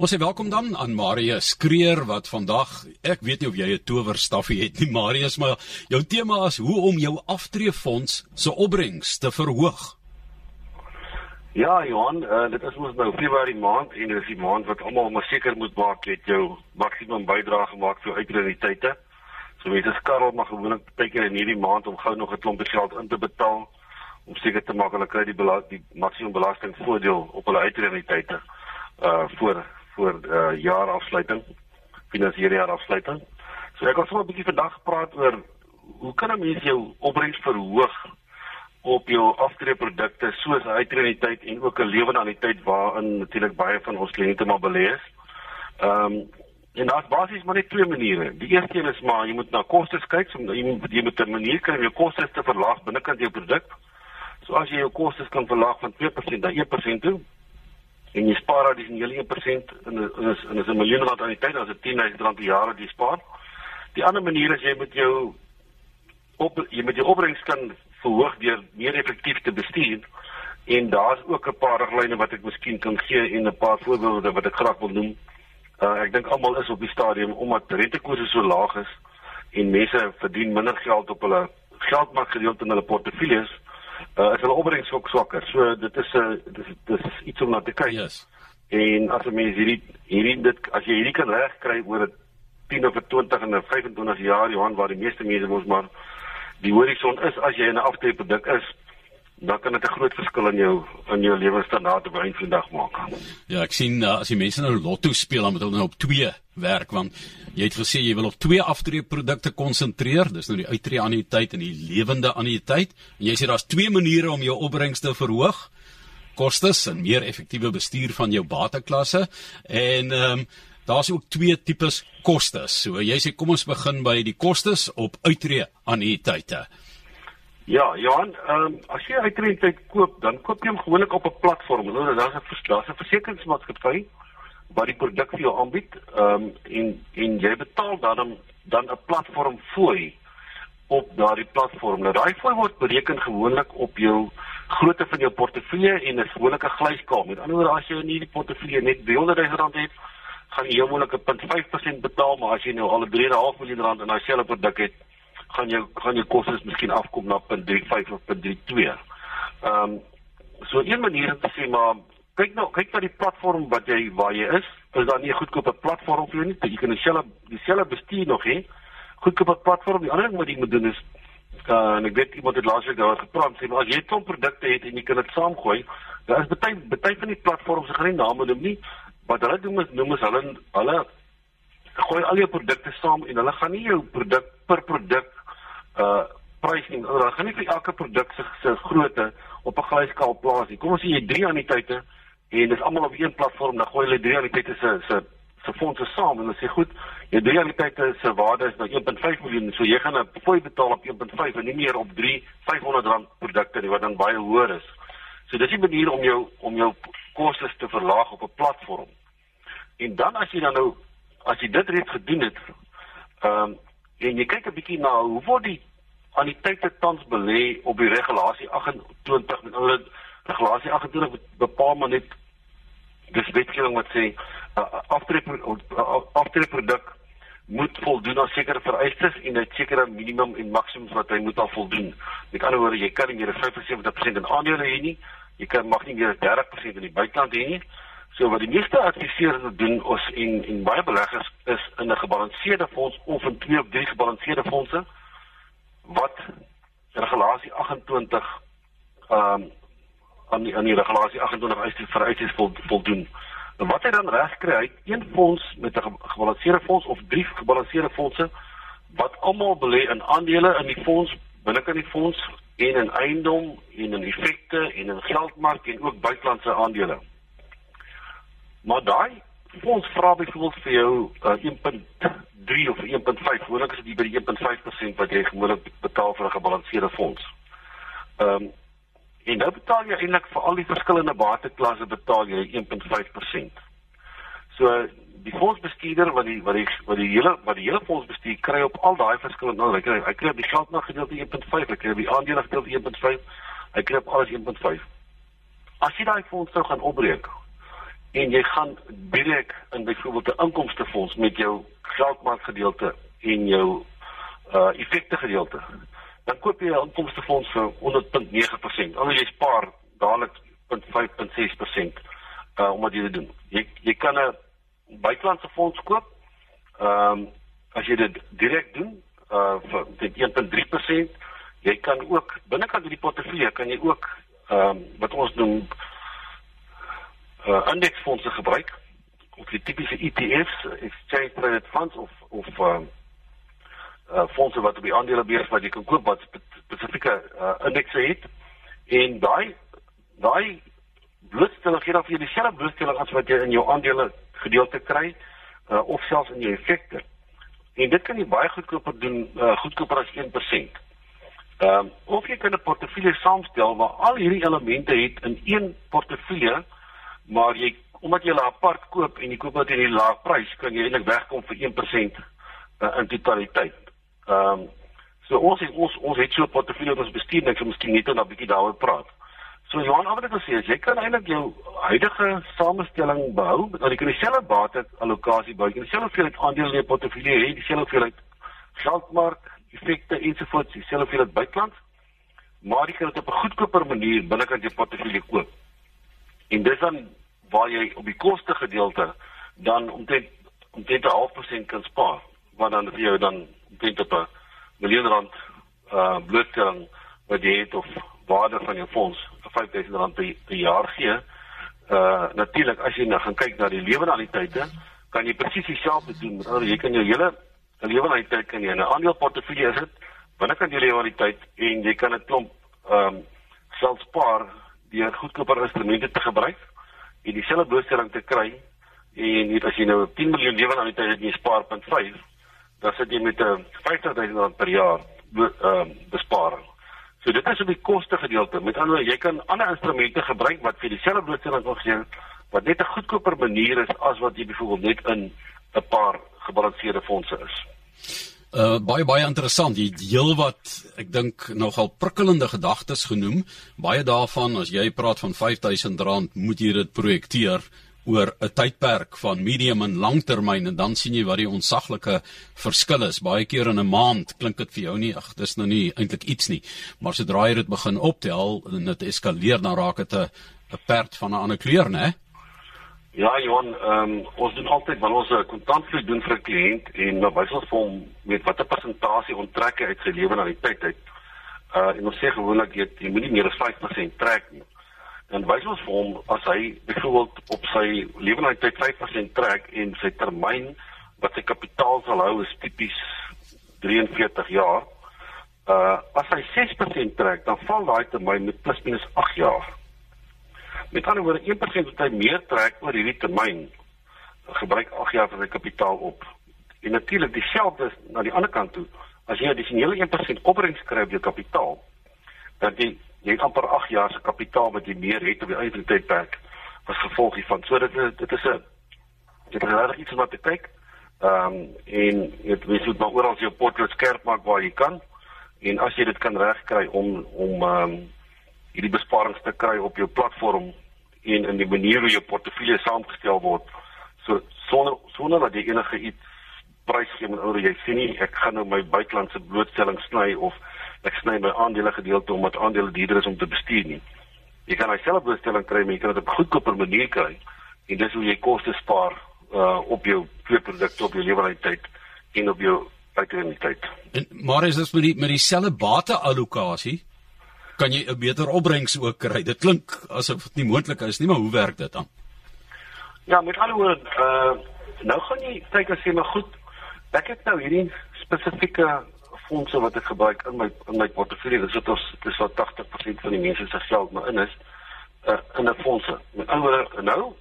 Ons sê welkom dan aan Marie Skreer wat vandag, ek weet nie of jy 'n towerstafie het nie Marius, maar jou tema is hoe om jou aftreefonds se opbrengs te verhoog. Ja, Johan, uh, dit is mos nou Februarie maand en dit is die maand wat almal maar seker moet maak jy het jou maksimum bydrae gemaak vir uitrediteite. So mense skarrel maar gewoonlik teken in hierdie maand om gou nog 'n klompie geld in te betaal om seker te maak hulle kry die, die maksimum belastingvoordeel op hulle uitrediteite uh voor voor uh, jaarafsluiting, finansiële jaarafsluiting. So ek wil sommer 'n bietjie vandag praat oor hoe kan 'n mens jou opbrengs verhoog op jou aftreeprodukte soos uitreniteit en ook 'n lewende anniteit waarin natuurlik baie van ons kliënte maar belê is. Ehm um, en daar's basies maar net twee maniere. Die eerste een is maar jy moet na kostes kyk, so jy moet jy moet 'n manier kry om jou kostes te verlaag binnekant jou produk. So as jy jou kostes kan verlaag van 2% na 1% toe, en jy spaar daai die hele 1% in is in is 'n miljoen rand aan die tyd, dan dit 10000 rand per jaar wat jy spaar. Die ander manier is jy met jou op jy met jou opbrengs kan verhoog deur meer effektief te bestuur en daar's ook 'n paar riglyne wat ek miskien kan gee en 'n paar voorbeelde wat ek graag wil noem. Uh, ek dink almal is op die stadium omdat rentekoerse so laag is en mense verdien minder geld op hulle geldmarkgedeelte in hulle portefeuilles uh, is hulle opbrengs ook swakker. So dit is 'n uh, dit, dit is iets om na te kyk. Yes. En as 'n mens hierdie hierdie dit as jy hierdie kan regkry oor 'n 10 of 20 en 'n 25 jaar Johan waar die meeste mense mos maar die horison is as jy in 'n aftreeproduk is dan kan dit 'n groot verskil in jou in jou lewensstandaard op 'n eendag maak. Ja, ek sien uh, as die mense nou lotto speel dan moet hulle nou op 2 werk want jy het gesê jy wil op twee aftreeprodukte konsentreer, dis nou die uittreë anniteit en die lewende anniteit en jy sê daar's twee maniere om jou opbrengs te verhoog. Kostes en meer effektiewe bestuur van jou bateklasse en ehm um, daar's ook twee tipes kostes. So jy sê kom ons begin by die kostes op uittreë anniteite. Ja, Johan, ehm um, as jy uitrentheid koop, dan koop jy hom gewoonlik op 'n platform. Nou, daar's 'n daar's 'n versekeringsmaatskappy wat die produk vir jou aanbied, ehm um, en en jy betaal dan dan 'n platform fooi op daardie platform. Nou daai fooi word bereken gewoonlik op jou grootte van jou portefeulje en 'n glyskaal. Met ander woorde, as jy in hierdie portefeulje net 300 000 rand het, gaan jy gewoonlik 'n 0.5% betaal, maar as jy nou al 'n 3.5 miljoen rand in daai selfe produk het, gaan jou gaan jou kostes miskien afkom na 0.35 of 0.32. Ehm um, so 'n manier om te sê maar kyk nou kyk na die platform wat jy waar jy is. Is daar nie 'n goedkope platform vir jou nie? Jy kan dieselfde dieselfde bestuur nog hê. Goedkope platform. Die ander ding wat jy moet doen is uh, en ek weet iemand het laasweek daar gepraat sê maar as jy 'n klomp produkte het en jy kan dit saamgooi, daar is baie baie van die platforms se nie name noem nie. Wat hulle doen is noem is hulle hulle gooi al jou produkte saam en hulle gaan nie jou produk per produk uh pricing. Hulle gaan nie vir elke produk se se grootte op 'n gelyskaal plaas nie. Kom ons sê jy drie anniteite en dis almal op een platform, dan gooi hulle drie anniteite se se se fondse saam en hulle sê goed, jy drie anniteite se waarde is nou 1.5 miljoen, so jy gaan 'n fooi betaal op 1.5 en nie meer op 3 500 rand produkte nie wat dan baie hoër is. So dis 'n manier om jou om jou kostes te verlaag op 'n platform. En dan as jy dan nou as jy dit reeds gedoen het, ehm um, en jy kyk 'n bietjie na hoe word die anniteite tans belê op die regulasie 28 met ander regulasie 28 bepaal maar net dis wetgewing wat sê uh, aftrek aftrek produk moet voldoen aan sekere vereistes en 'n sekere minimum en maksimum wat hy moet al voldoen. Met ander woorde, jy kan nie meer 75% in aandele hê nie. Jy kan mag nie meer 30% in die buiteland hê nie. So wat die meeste adviseerders doen ons en en baie beleggers is in 'n gebalanseerde fonds of in twee of drie gebalanseerde fondse wat regulasie 28 ehm um, aan die aan die regulasie 28 eis vereistes voldoen. En wat hy dan reg kry, hy een fonds met 'n gebalanseerde fonds of drie gebalanseerde fondse wat almal belê in aandele in die fonds, binnekant die fonds en in eiendom en in effekte en in geldmark en ook buitelandse aandele. Maar daai fonds vra byvoorbeeld vir jou uh, 1.3 of 1.5, gewoonlik is dit by die 1.5% wat jy gewoonlik betaal vir 'n gebalanseerde fonds. Ehm um, en nou betaal jy eintlik vir al die verskillende bateklasse betaal jy 1.5%. So die fondsbestuurder wat die wat die wat die hele wat die hele fonds bestuur kry op al daai verskillende nou, hy kry hy kry op die geldmark gedeelte 1.5, hy kry op die aandele gedeelte 1.5, hy kry op alles 1.5. As jy daai fonds nou gaan opbreek en jy gaan direk in byvoorbeeld 'n inkomstefonds met jou geldmarkgedeelte en jou uh effekte gedeelte. Dan koop jy 'n inkomstefonds vir 100.9%. Al jy spaar dadelik 0.5.6% uh om dit te doen. Jy jy kan 'n buitelandse fonds koop. Ehm um, as jy dit direk doen uh vir 1.3%, jy kan ook binnekant hierdie portefeulje kan jy ook ehm um, wat ons noem uh indeksfondse gebruik of die tipiese ETF's, exchange traded funds of of uh, uh fondse wat op die aandelebeurs wat jy kan koop wat spesifieke uh indekse het en daai daai blootstelling gee dan vir jou dieselfde blootstelling as wat jy in jou aandele gedeelte kry uh of selfs in jou effekte. En dit kan jy baie goedkoper doen uh goedkoper as 1%. Ehm um, of jy kan 'n portefeulje saamstel waar al hierdie elemente het in een portefeulje maar jy omdat jy hulle apart koop en jy koop dit in 'n lae prys kan jy eintlik wegkom vir 1% uh, in totaliteit. Ehm um, so ons het, ons ons het so 'n portefeulje wat ons bestuur net so miskien net 'n bietjie daaroor praat. So Johan, wat ek wil sê is jy kan eintlik jou huidige samestelling behou, want jy kan dieselfde bate allocasie bou. Jy kan dieselfde hoeveelheid aandele in jou portefeulje hê, dieselfde hoeveelheid geldmark, effekte ensovoorts, dieselfde hoeveelheid buiteland, maar jy kan dit op 'n goedkoper manier binnekant jou portefeulje koop. En dis dan waar jy op die koste gedeelte dan omtrent omtrent 'n half persent kan spaar wat dan vir jou dan omtrent op 'n miljoen rand uh blootstelling wat jy het of waarde van jou fonds vir 5000 rand per, per jaar gee. Uh natuurlik as jy nou gaan kyk na die lewensaliteite, kan jy presies dieselfde doen. Met ander jy kan jou hele lewenaliteit kan jy in 'n aandeleportefeulje sit binnekant jou lewenaliteit en jy kan 'n klomp ehm um, self spaar deur goedkoper instrumente te gebruik en dieselfde blootstelling te kry en net as jy nou 10 miljoen lewenaliteit het en jy spaar 0.5 dan sit jy met 'n uh, 50000 rand per jaar ehm uh, besparing. So dit is op die koste gedeelte. Met ander woorde, jy kan ander instrumente gebruik wat vir dieselfde blootstelling wil gee wat net 'n goedkoper manier is as wat jy byvoorbeeld net in 'n paar gebalanseerde fondse is. Uh baie baie interessant. Jy heel wat ek dink nogal prikkelende gedagtes genoem. Baie daarvan as jy praat van R5000 moet jy dit projekteer oor 'n tydperk van medium en langtermyn en dan sien jy wat die onsaglike verskil is. Baie keer in 'n maand klink dit vir jou nie, ag, dis nou nie eintlik iets nie. Maar sodra jy dit begin optel en dit eskaleer dan raak dit 'n 'n perd van 'n ander kleur, né? Ja, Johan, um, ons doen altyd wanneer ons 'n kontantvloei doen vir 'n kliënt en nou wys ons vir hom met watter persentasie onttrek hy uit sy lewe na die tyd uit. Uh en ons sê gewoonlik jy, jy moenie meer as 5% trek nie dan wys ons vir hom as hy byvoorbeeld op sy lewenstyd 5% trek en sy termyn wat sy kapitaal sal hou is tipies 43 jaar. Uh as hy 6% trek, dan val daai termyn met plus minus 8 jaar. Met ander woorde, 1% wat hy meer trek oor hierdie termyn, gebruik 8 jaar vir sy kapitaal op. En natuurlik dieselfde na die ander kant toe. As jy addisionele 1% opbrengs kry op jou kapitaal, dan jy jy het amper 8 jaar se kapitaal wat jy meer het op die eie tydperk as gevolg hiervan. So dit dit is 'n dit is regtig iets wat te kyk. Ehm um, en dit wys hoe maar oral jou portfolio skerp maak waar jy kan en as jy dit kan regkry om om ehm um, hierdie besparings te kry op jou platform en in die manier hoe jou portefeulje saamgestel word so sonder sonder dat jy enige iets prys gee met oor jy sien nie ek gaan nou my buitelandse blootstelling sny of ek sny my aandele gedeelte omdat aandele duurder is om te bestuur nie. Jy kan dieselfde blootstelling kry, maar jy kan dit op 'n goedkoper manier kry. En dis hoe jy koste spaar uh op jou produkte op jou lewensduur en op jou. En maar is dit met die met dieselfde bate allocasie kan jy 'n beter opbrengs ook kry. Dit klink asof dit nie moontlik is nie, maar hoe werk dit dan? Ja, met ander woorde, uh nou gaan jy kyk as jy maar goed. Ek het nou hierdie spesifieke fondse wat ek gebruik in my in my portefeulje, dis wat ons dis wat 80% van die mense se geld maar in is uh, in 'n fondse. Met ander woorde, nou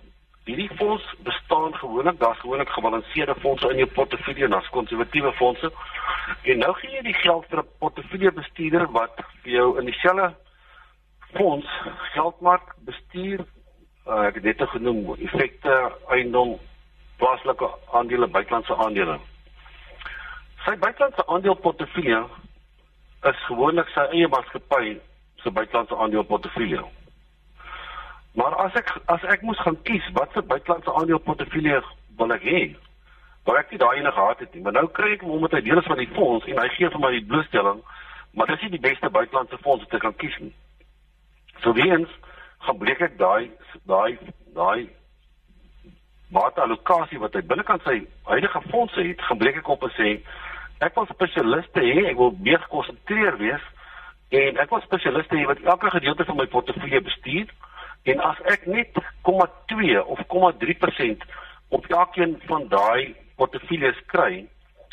hierdie fonds bestaan gewoonlik, daar's gewoonlik gebalanseerde fondse in jou portefeulje en daar's konservatiewe fondse. En nou gee jy die geld vir 'n portefeuljebestuurder wat vir jou in dieselfde fonds geld maak, bestuur uh, ek het dit genoem effekte, eiendom, plaaslike aandele, buitelandse aandele. Sy buitelandse aandeleportefeulje is gewoonlik sy eie maatskappy se buitelandse aandeleportefeulje. Maar as ek as ek moes gaan kies watter buitelandse aandeleportefeulje wil ek hê, wou ek nie daai ene gehad het nie, maar nou kry ek hom omdat hy deel is van die fonds en hy gee vir my die blootstelling, maar dis nie die beste buitelandse fonds wat ek kan kies nie. So weens gaan breek ek daai daai daai waterallokasie wat hy binnekant sy huidige fondse het, gaan breek ek op en sê ek wil spesialiste hê, ek wil meer gekonsentreer wees en ek wil spesialiste hê wat elke gedeelte van my portefeulje bestuur en as ek net 0,2 of 0,3% op elkeen van daai portefeuilles kry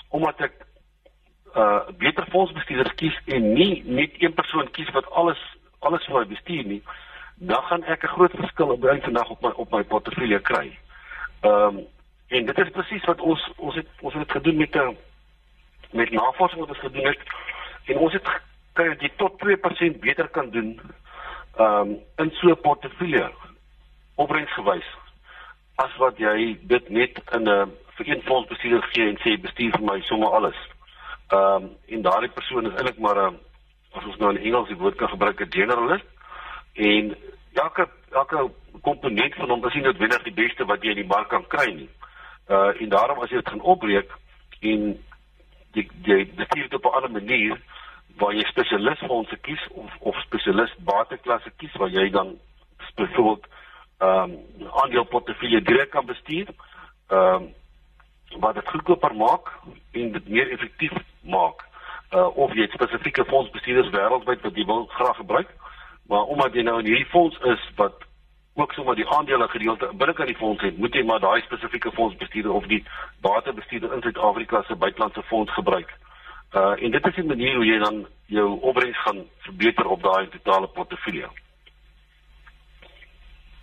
omdat ek uh beter fondsbestuurders kies en nie net een persoon kies wat alles alles vir my bestuur nie, dan gaan ek 'n groot verskil op die vandag op my op my portefeulje kry. Ehm um, en dit is presies wat ons ons het ons het gedoen met 'n met navorsing wat ons gedoen het en ons het kry dit tot 2% beter kan doen ehm um, in so 'n portefeulje opbrengsgewys as wat jy dit net in 'n vir een fondsbestuurder gee en sê bestuur vir my sommer alles. Ehm um, en daardie persoon is eintlik maar 'n as ons nou in Engels die woord kan gebruik 'n generalist en elke elke komponent van hom is nie noodwendig die beste wat jy in die mark kan kry nie. Uh en daarom as jy dit gaan opbreek en jy jy bestuur dit op 'n ander manier waar jy spesialis fondse kies of of spesialis bateklasse kies waar jy dan byvoorbeeld ehm um, aandeleportefeulje direk kan bestuur. Ehm um, wat dit goedkoper maak en dit meer effektief maak. Uh of jy spesifieke fondsbestuurders wêreldwyd wat jy wil graag gebruik. Maar omdat jy nou in hierdie fonds is wat ook sommer die aandele gedeelte binnekant die fonds het, moet jy maar daai spesifieke fondsbestuurder of die batebestuurder in Suid-Afrika se buitelandse fonds gebruik. En dit is 'n manier hoe jy dan jou opbrengs gaan verbeter op daai totale portefeulje.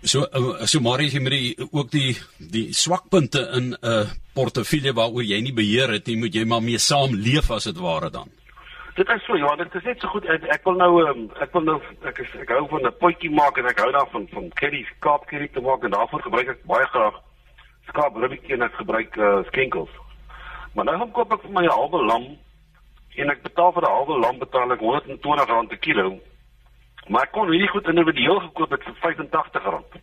So uh, so maar jy moet ook die die swakpunte in 'n uh, portefeulje waaroor jy nie beheer het nie, moet jy maar mee saamleef as dit ware dan. Dit is so ja, dit is net so goed ek, ek wil nou um, ek wil nou ek is ek hou van 'n potjie maak en ek hou daarvan van curry, skaap curry te maak en daarvoor gebruik ek baie graag skaap ribbetjie en ek gebruik uh, skenkels. Maar nou gaan koop ek vir my 'n halwe lam en ek betaal vir 'n halwe lam betaal ek R120 per kilo. Maar ek kon hierdie goed individueel gekoop het vir R85.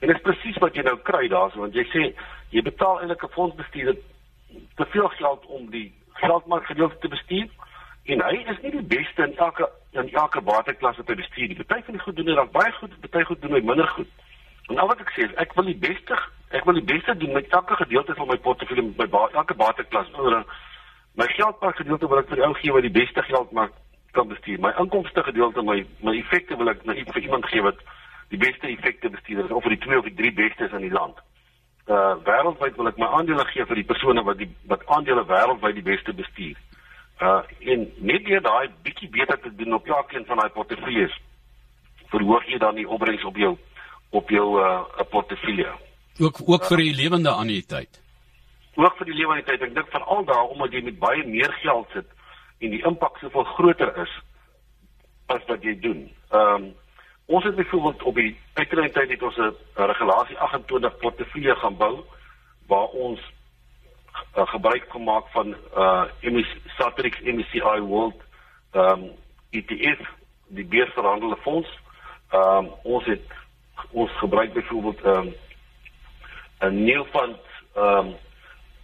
En dit is presies wat jy nou kry daarso want jy sê jy betaal eintlik 'n fondsbestuurder te veel geld om die geldmark gedeelte te bestuur en hy is nie die beste in elke in elke bateklasse te bestuur nie. Party van die goed doen hy dan baie goed, party goed doen hy minder goed. En al wat ek sê is ek wil die beste ek wil die beste doen met elke gedeelte van my portefeulje met my ba elke bateklas. My geldpak gedeelte wil ek vir ou gee wat die beste geld maak kan bestuur. My inkomste gedeelte my my effekte wil ek na vir iemand gee wat die beste effekte bestuur of vir die twee of die drie bestes in die land. Uh wêreldwyd wil ek my aandele gee vir die persone wat die wat aandele wêreldwyd die beste bestuur. Uh en net deur daai bietjie beter te doen op elkeen van daai portefeuilles verhoog jy dan die opbrengs op jou op jou uh portefeulje. Ook ook vir die lewende anniteit. Ook vir die anniteit. Ek dink veral daar omdat jy met baie meer geld sit en die impak soveel groter is as wat jy doen. Ehm um, ons het byvoorbeeld op die uitreintyd het ons 'n regulasie 28 portefeulje gaan bou waar ons uh, gebruik gemaak van uh MS Satrix MSCI World um ETF die beursverhandelde fonds. Um ons het ons gebruik byvoorbeeld um 'n nuwe fond um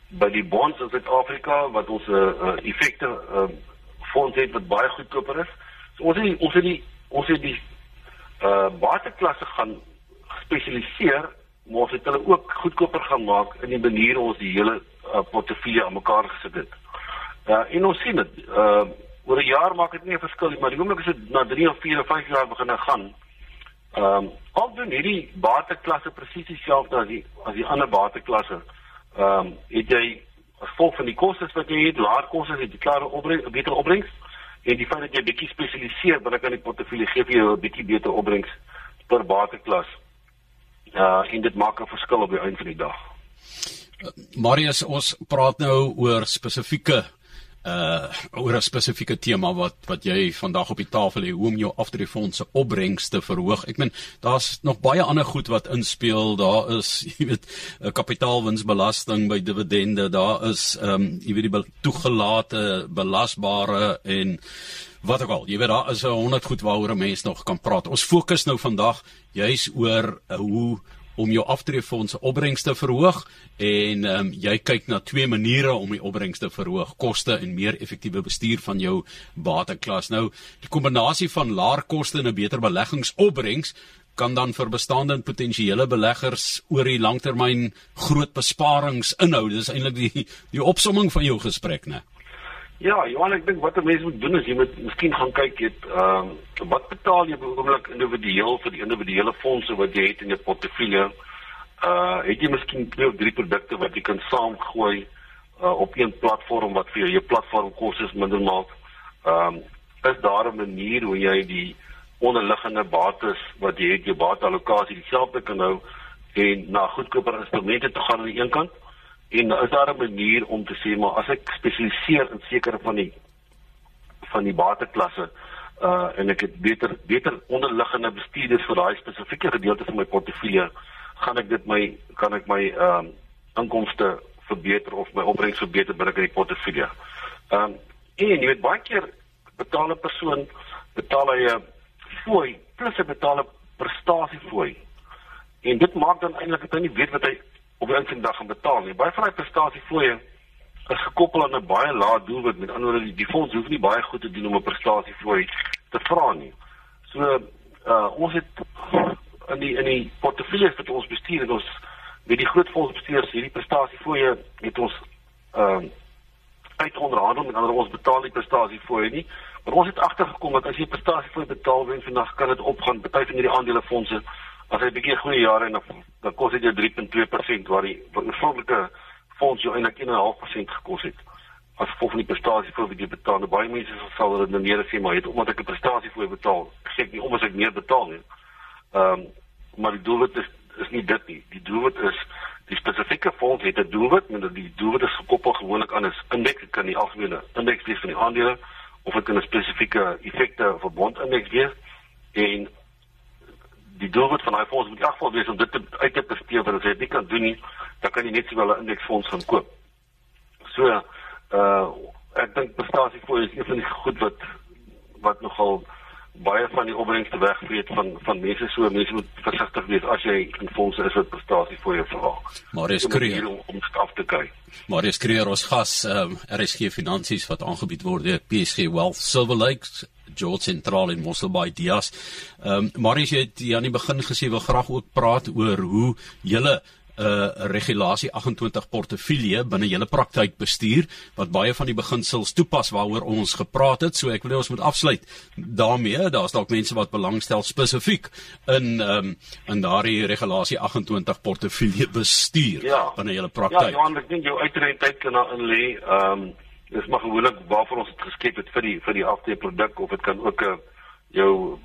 by die bonds in Suid-Afrika wat ons 'n uh, uh, effekte um fonds het wat baie goedkoper is. So ons het ons het die ons het die uh bateklasse gaan spesialiseer maar ons het hulle ook goedkoper gaan maak in die manier ons die hele uh, portefeulje aan mekaar gesit het. Uh, en ons sien dit. Uh oor 'n jaar maak dit nie 'n verskil nie, maar die oomblik as dit na 3 of 4 of 5 jaar begin gaan, ehm um, al doen hierdie bateklasse presies dieselfde as die as die ander bateklasse. Ehm um, het jy gevolg van die kostes wat jy het, laer kostes het jy klare opbrengs, beter opbrengs en die feit dat jy bietjie spesialiseer binne kan die portefeulje gee vir jou 'n bietjie beter opbrengs per bateklas. Ja, uh, en dit maak 'n verskil op die einde van die dag. Marius, ons praat nou oor spesifieke uh oor 'n spesifieke tema wat wat jy vandag op die tafel het hoe om jou aftreefondse opbrengs te verhoog. Ek meen daar's nog baie ander goed wat inspel. Daar is, jy weet, kapitaalwinsbelasting by dividende. Daar is ehm um, jy weet die toegelate belasbare en wat ook al. Jy weet daar is 'n 100 goed waaroor 'n mens nog kan praat. Ons fokus nou vandag juis oor uh, hoe om jou aftreefondse opbrengs te verhoog en um, jy kyk na twee maniere om die opbrengs te verhoog: koste en meer effektiewe bestuur van jou bateklas. Nou, die kombinasie van laer koste en 'n beter beleggingsopbrengs kan dan vir bestaande en potensiële beleggers oor die langtermyn groot besparings inhou. Dis eintlik die die opsomming van jou gesprek, né? Ja, Johan, ek dink wat 'n mens moet doen is jy moet miskien gaan kyk het ehm uh, wat betaal jy behoorlik individueel vir die individuele fondse wat jy het in jou portefeulje. Uh het jy miskien twee of drie produkte wat jy kan saamgooi uh op een platform wat vir jou jou platform kostes minder maak. Ehm um, is daar 'n manier hoe jy die onderliggende bates wat jy het, jou bateallokasie dieselfde kan hou en na goedkoper instrumente te gaan aan die een kant? En is daar 'n manier om te sê maar as ek spesialiseer in sekere van die van die bateklasse uh en ek het beter beter onderliggende bestuurders vir daai spesifieke gedeelte van my portefeulje, gaan ek dit my kan ek my ehm um, inkomste verbeter of my opbrengs verbeter binne in die portefeulje. Ehm um, en jy weet baie keer betaal 'n persoon betaal hy 'n fooi plus 'n betaal 'n prestasiefooi. En dit maak dan eintlik dat hy nie weet wat hy op 'n insindag gaan betaal nie. Baie van daai prestasiefooie is gekoppel aan 'n baie lae doelwit. Met ander woorde, die, fonds hoef nie baie goed te doen om 'n prestasiefooi te vra nie. So uh ons het in die in die portefeuilles wat ons bestuur het ons met die groot fondsbestuurders hierdie prestasiefooie het ons ehm uh, uit onderhandel met ander ons betaal die prestasiefooie nie. Maar ons het agtergekom dat as jy prestasiefooie betaal wen vandag kan dit opgaan. Party van hierdie aandelefondse as hy 'n bietjie goeie jare en dan kos dit jou 3.2% waar die oorspronklike fonds jou eintlik 1.5% gekos het as gevolg van die prestasie vir wat jy betaal. Nou, baie mense sal redeneer maar jy het omdat ek 'n prestasie vir betaal, sê ek nie omdat ek meer betaal nie. Ehm um, maar die doelwit is is nie dit nie. Die doelwit is die spesifieke fonds het 'n doelwit en die doelwit is gekoppel gewoonlik aan 'n indeks, dit kan die algemene indeks wees van die aandele of dit kan 'n spesifieke effekte verbond indeks wees en die doelwit van daai fonds moet in elk geval wees om dit te, uit te bestee want as jy dit nie kan doen nie, dan kan jy net sowel 'n indeksfonds gaan koop. So uh ek dink prestasiefooi is een van die goed wat wat nogal baie van die opbrengste wegvreet van van mense so mense moet versigtig wees as jy in fondse is wat prestasiefooi vra. Marius Kreer om, om staf te kyk. Marius Kreer ons gas um, RSG Finansies wat aangebied word deur PSG Wealth Silver Lakes George Sentraal in Mosselbaai Dias. Ehm um, Marius het aan die begin gesê wil graag ook praat oor hoe julle 'n uh, regulasie 28 portefeulje binne julle praktyk bestuur wat baie van die beginsels toepas waaroor ons gepraat het. So ek wil ons moet afsluit daarmee. Daar's dalk mense wat belangstel spesifiek in ehm um, in daardie regulasie 28 portefeulje bestuur ja. binne julle praktyk. Ja, Johan, ek dink jou uitreidheid kan daarin lê. Ehm um, dis maar gewoonlik waarvoor ons dit geskep het vir die vir die afdruk produk of dit kan ook 'n uh, jou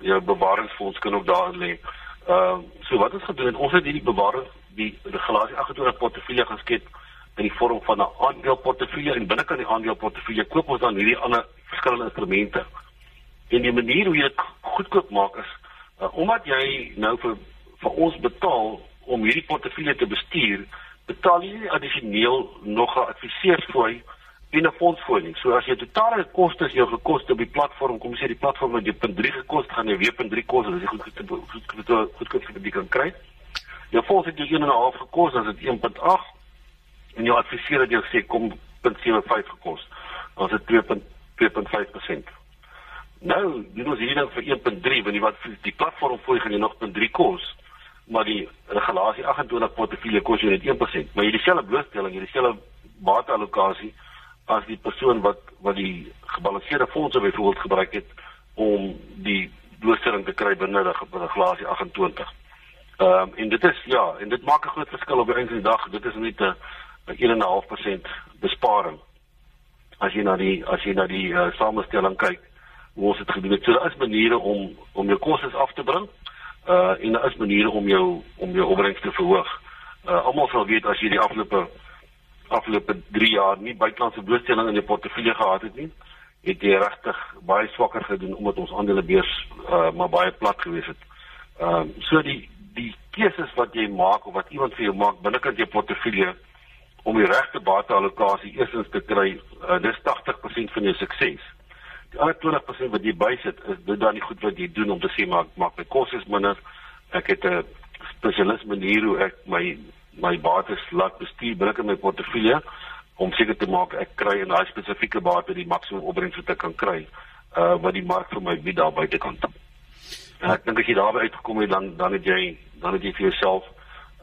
jou bewaringsfonds kan ook daarin lê. Ehm uh, so wat ons gedoen het, ons het hierdie bewaring die regulasie 28 portefeulje geskep in die vorm van 'n aandeleportefeulje en binnekant die aandeleportefeulje koop ons dan hierdie ander verskillende instrumente. En die manier hoe jy dit goedkoop maak is uh, omdat jy nou vir vir ons betaal om hierdie portefeulje te bestuur, betaal jy addisioneel nog 'n adviseursfooi en 'n fondsfolie. So as jy totale kostes jou gekos op die platform, kom ons sê die platform het jou .3 gekos, gaan jy weer .3 kos, dis goed goed goed goed goed goed vir die kan kry. Jou fonds het jou 1.5 gekos, dan is dit 1.8 en jou adviseur het jou sê kom .75 gekos. Is dit 2.2.5%. Nou, jy moet hier dan vir 1.3 want die wat die platform fooi gaan jy nog .3 kos maar die regulasie 28 portefeulje kos jou net 1%, maar jy dieselfde blootstelling, jy dieselfde bateallokasie as die persoon wat wat die gebalanseerde fondse byvoorbeeld gebruik het om die blootstelling te kry binne die regulasie 28. Ehm um, en dit is ja, en dit maak 'n groot verskil op die einde van die dag. Dit is net 'n 1.5% besparing. As jy na die as jy na die uh, samestelling kyk, hoe ons dit gedoen het. So daar is maniere om om jou kostes af te bring. Uh en daar is maniere om jou om jou opbrengs te verhoog. Uh almal sal weet as jy die afgelope afgelope 3 jaar nie buitelandse blootstelling in jou portefeulje gehad het nie, het jy regtig baie swakker gedoen omdat ons aandelebeurs uh, maar baie plat gewees het. Ehm uh, so die die keuses wat jy maak of wat iemand vir jou maak binnekant jou portefeulje om die regte bateallokasie eersins te kry, uh, dis 80% van jou sukses. Die ander 20% wat jy bysit, is dit dan nie goed wat jy doen om te sê maar maak my kos is minder. Ek het 'n spesialis manier hoe ek my my bates laat bestuur binne my portefeulje om seker te maak ek kry in daai spesifieke bate die maksimum opbrengs wat ek kan kry uh wat die mark vir my bied daar buitekant. En ek dink as jy daarby uitgekom het dan dan het jy dan het jy vir jouself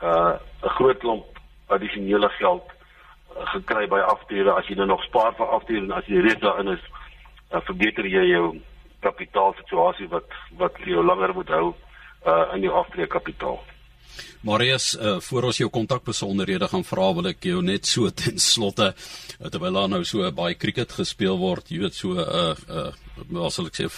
uh 'n groot klomp addisionele geld uh, gekry by aftrede as jy nou nog spaar vir aftrede en as jy reeds daarin is uh, verbeter jy jou kapitaalsituasie wat wat jou langer moet hou uh in jou aftrede kapitaal. Marius, uh, voor ons jou kontakbesonderhede gaan vra, wil ek jou net so ten slotte uh, terwyl daar nou so baie cricket gespeel word, jy weet so 'n uh, uh, wat sal ek sê 'n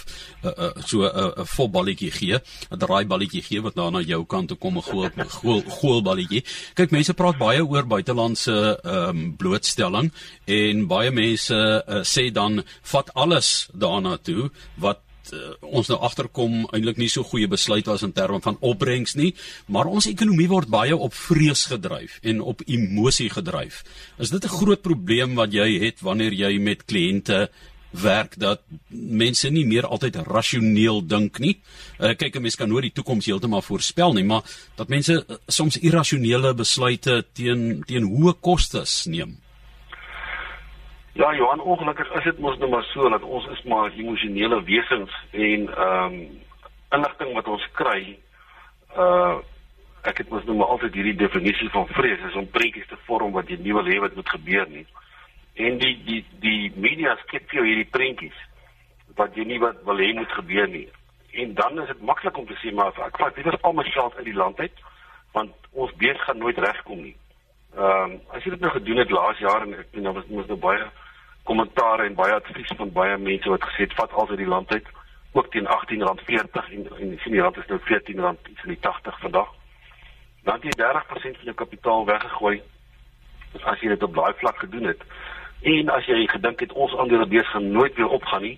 uh, uh, so 'n uh, voetballetjie gee, 'n draaiballetjie gee wat daar na jou kant toe kom 'n goal goal goalballetjie. Kyk, mense praat baie oor buitelandse um, blootstelling en baie mense uh, sê dan vat alles daarna toe wat uh, ons nou agterkom eintlik nie so goeie besluit was in terme van opbrengs nie, maar ons ekonomie word baie op vrees gedryf en op emosie gedryf. Is dit 'n groot probleem wat jy het wanneer jy met kliënte werk dat mense nie meer altyd rasioneel dink nie. Uh, kyk, 'n mens kan nooit die toekoms heeltemal voorspel nie, maar dat mense uh, soms irrasionele besluite teen teen hoë kostes neem. Ja, Johan, ongelukkig is dit mos nou maar so dat ons is maar emosionele wesens en ehm um, inligting wat ons kry uh ek het mos nou maar altyd hierdie definisie van vrees is om prentjies te vorm wat jy nie wil hê wat moet gebeur nie. En die die die media skep vir jou hierdie prentjies wat jy nie wat wil hê moet gebeur nie. En dan is dit maklik om te sê maar ek vat liewer al my geld uit die land uit want ons bees gaan nooit regkom nie. Ehm um, as jy dit nou gedoen het laas jaar en ek dink nou was mos nou baie kommentaar en baie advies van baie mense wat gesê het vat altyd die land uit ook teen R18.40 en en sien die rand is nou R14 iets in die 80 vandag. Dan jy 30% van jou kapitaal weggegooi as jy dit op daai vlak gedoen het. En as jy gedink het ons aandele beurs gaan nooit weer opgaan nie,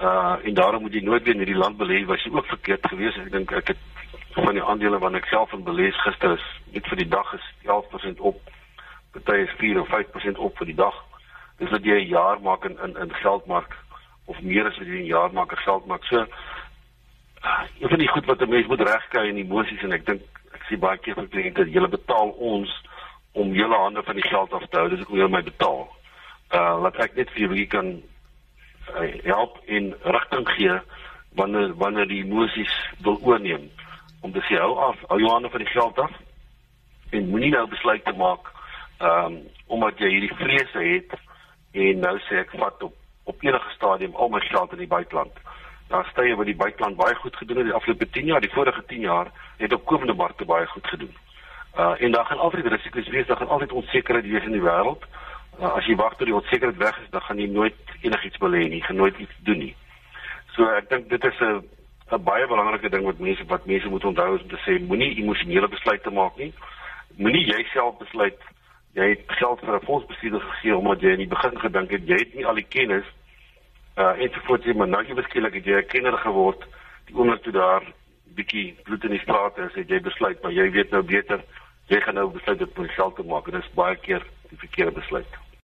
uh en daarom moet jy nooit weer in hierdie land belê, was jy ook verkeerd geweest. Ek dink ek het van die aandele wat ek self in belees gister is, net vir die dag is 11% op. Party is 4 of 5% op vir die dag dis wat jy 'n jaar maak in in in geldmark of meer as wat jy 'n jaar maak in geldmark. So een van die goed wat 'n mens moet regkry in emosies en ek dink ek sien baie keer vir kliënte dat hulle betaal ons om julle hande van die geld af te hou. Dis ek wil my betaal. Uh laat ek net vir julle kan uh, help in rigting gee wanneer wanneer die emosies wil oorneem om te sê hou af, hou jou hande van die geld af en moenie nou besluit te maak ehm um, omdat jy hierdie vrese het en nou sê ek vat op op enige stadium al my geld in die buiteland. Daar stye wat die buiteland baie goed gedoen het die afgelope 10 jaar, die vorige 10 jaar het op komende markte baie goed gedoen. Uh en daar gaan altyd risiko's wees, daar gaan altyd onsekerheid wees in die wêreld. Uh, as jy wag tot die onsekerheid weg is, dan gaan jy nooit enigiets belê nie, gaan nooit iets doen nie. So ek dink dit is 'n 'n baie belangrike ding wat mense wat mense moet onthou is om te sê moenie emosionele besluite maak nie. Moenie jouself besluit jy het geld vir 'n fondsbestuurder gegee omdat jy in die begin gedink het jy het nie al die kennis uh en so voort jy maar nou jy beskiklik het jy 'n kenner geword. Die oomblik toe daar bietjie bloed in die straat is het jy besluit maar jy weet nou beter. Jy gaan nou besluit om self te maak. En dit is baie keer die verkeerde besluit